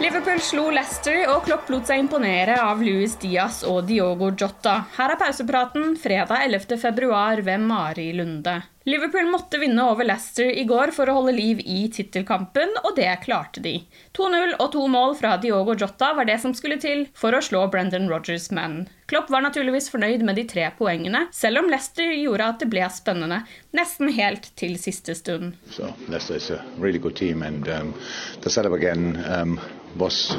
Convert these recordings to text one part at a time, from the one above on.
Liverpool slo Leicester, og Klopp lot seg imponere av Luis Diaz og Diogo Jota. Her er pausepraten fredag 11. februar ved Mari Lunde. Liverpool måtte vinne over Leicester i går for å holde liv i tittelkampen, og det klarte de. 2-0 og to mål fra Diogo Jota var det som skulle til for å slå Brendan Rodgers' menn. Klopp var naturligvis fornøyd med de tre poengene, selv om Leicester gjorde at det ble spennende, nesten helt til siste stund. So Leicester is a really good team, and um, again um, was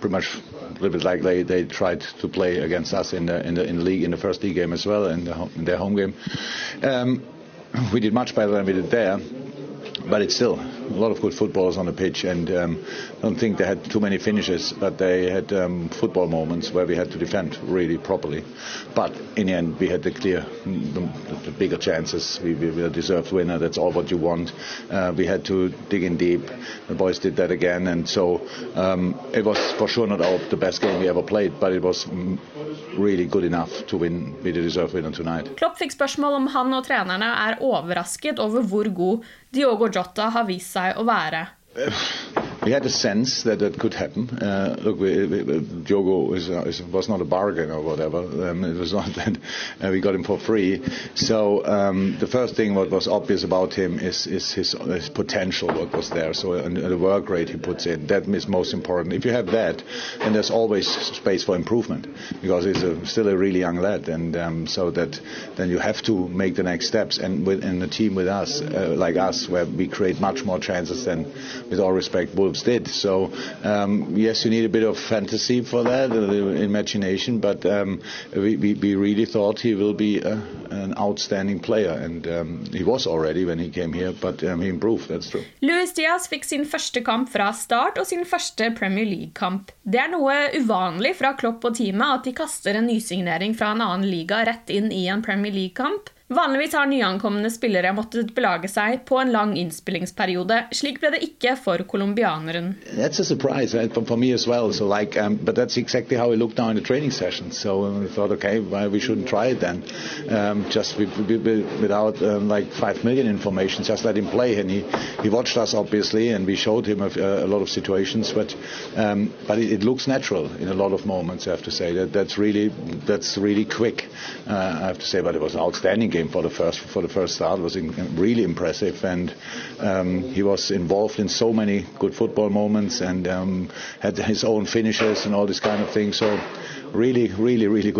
pretty much a little bit like they, they tried to play against us in the in the in the league in the first league game as well in, the, in their home game. Um, we did much better than we did there, but it's still a lot of good footballers on the pitch, and um, I don't think they had too many finishes, but they had um, football moments where we had to defend really properly. But in the end, we had the clear, the, the bigger chances. We, we were a deserved winner. That's all what you want. Uh, we had to dig in deep. The boys did that again, and so um, it was for sure not our, the best game we ever played, but it was mm, really good enough to win. Be the deserved winner tonight. Klopp fikk om han og trenerne er overrasket over hvor god Diogo Jota har vist seg å være. We had a sense that that could happen. Uh, look, we, we, Diogo is, uh, is, was not a bargain or whatever. Um, it was not that uh, we got him for free. So um, the first thing what was obvious about him is, is his, his potential, what was there. So and, and the work rate he puts in, that is most important. If you have that, then there's always space for improvement because he's a, still a really young lad, and um, so that then you have to make the next steps. And in a team with us, uh, like us, where we create much more chances than, with all respect, Wolves did. So um, yes, you need a bit of fantasy for that, uh, imagination, but um, we, we, we really thought he will be a, an outstanding player, and um, he was already when he came here, but um, he improved. That's true. Luis Diaz fikk sin første kamp fra start og sin første Premier League-kamp. Det er noe uvanlig fra Klopp og teamet at de kaster en nysignering fra en annen liga rett inn i en Premier League-kamp. Vanligvis har nyankomne spillere måttet belage seg på en lang innspillingsperiode. Slik ble det ikke for colombianeren. Det er well. So like, um, exactly. So um, thought, okay, why we? Um, just we, we, without um, like five million information, just let him play. And he, he watched us obviously, and we showed him a, a lot of situations. But um, but it, it looks natural in a lot of moments. I have to say that that's really that's really quick. Uh, I have to say, but it was an outstanding game for the first for the first start. Was in, really impressive, and um, he was involved in so many good football moments and um, had his own finishes and all this kind of thing. So really, really, really.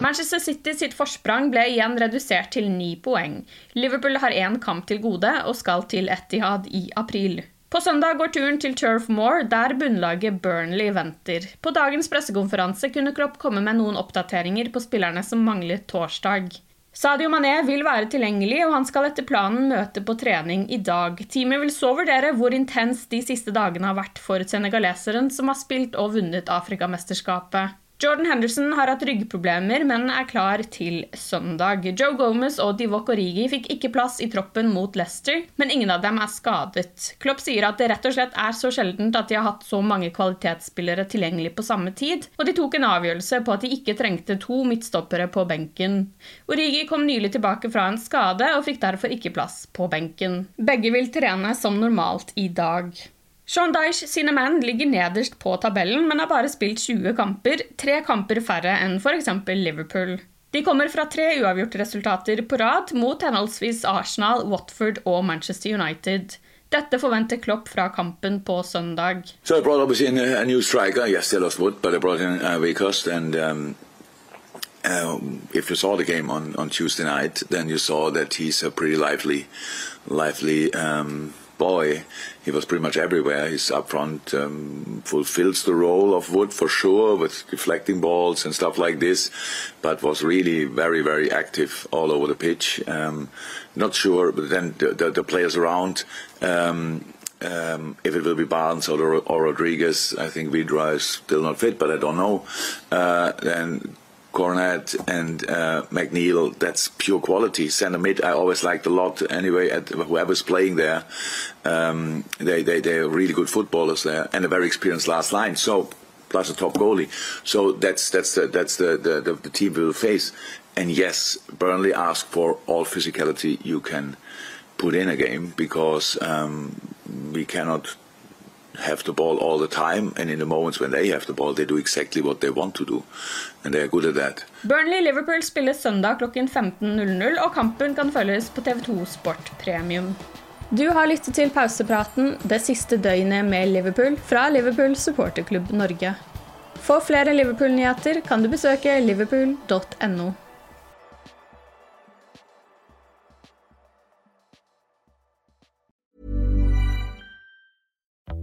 Manchester City sitt forsprang ble igjen redusert til ni poeng. Liverpool har én kamp til gode og skal til Etihad i april. På søndag går turen til Turf Moor, der bunnlaget Burnley venter. På dagens pressekonferanse kunne Klopp komme med noen oppdateringer på spillerne som manglet torsdag. Sadio Mané vil være tilgjengelig, og han skal etter planen møte på trening i dag. Teamet vil så vurdere hvor intens de siste dagene har vært for senegaleseren, som har spilt og vunnet Afrikamesterskapet. Jordan Henderson har hatt ryggproblemer, men er klar til søndag. Joe Gomez og Divok Origi fikk ikke plass i troppen mot Leicester, men ingen av dem er skadet. Klopp sier at det rett og slett er så sjeldent at de har hatt så mange kvalitetsspillere tilgjengelig på samme tid, og de tok en avgjørelse på at de ikke trengte to midtstoppere på benken. Origi kom nylig tilbake fra en skade og fikk derfor ikke plass på benken. Begge vil trene som normalt i dag. Sean Dyche sine menn ligger nederst på tabellen, men har bare spilt 20 kamper, tre kamper færre enn f.eks. Liverpool. De kommer fra tre uavgjorte resultater på rad mot henholdsvis Arsenal, Watford og Manchester United. Dette forventer Klopp fra kampen på søndag. So I brought obviously in a, striker. Yes, they lost Wood, but I brought in uh, Weghorst. And um, uh, if you saw the game on, on Tuesday night, then you saw that he's a pretty lively, lively um, boy. He was pretty much everywhere. He's up front, um, fulfills the role of Wood for sure with deflecting balls and stuff like this, but was really very, very active all over the pitch. Um, not sure, but then the, the, the players around. Um, um, if it will be Barnes or, or Rodriguez, I think Vydra is still not fit, but I don't know. Uh, then Cornet and uh, McNeil, that's pure quality. Center mid, I always liked a lot. Anyway, at whoever's playing there, um, they, they, they're really good footballers there and a very experienced last line. So, plus a top goalie. So that's, that's, the, that's the, the, the, the team we will face. And yes, Burnley ask for all physicality you can put in a game because um, we cannot have the ball all the time, and in the moments when they have the ball, they do exactly what they want to do, and they are good at that. Burnley-Liverpool spilles søndag klokken 15.00, og kampen kan følges på TV2 Sport Premium. Du har lyttet til pausepraten det siste døgnet med Liverpool fra Liverpool supporterklubb Norge. For flere Liverpool-nyheter kan du besøke liverpool.no.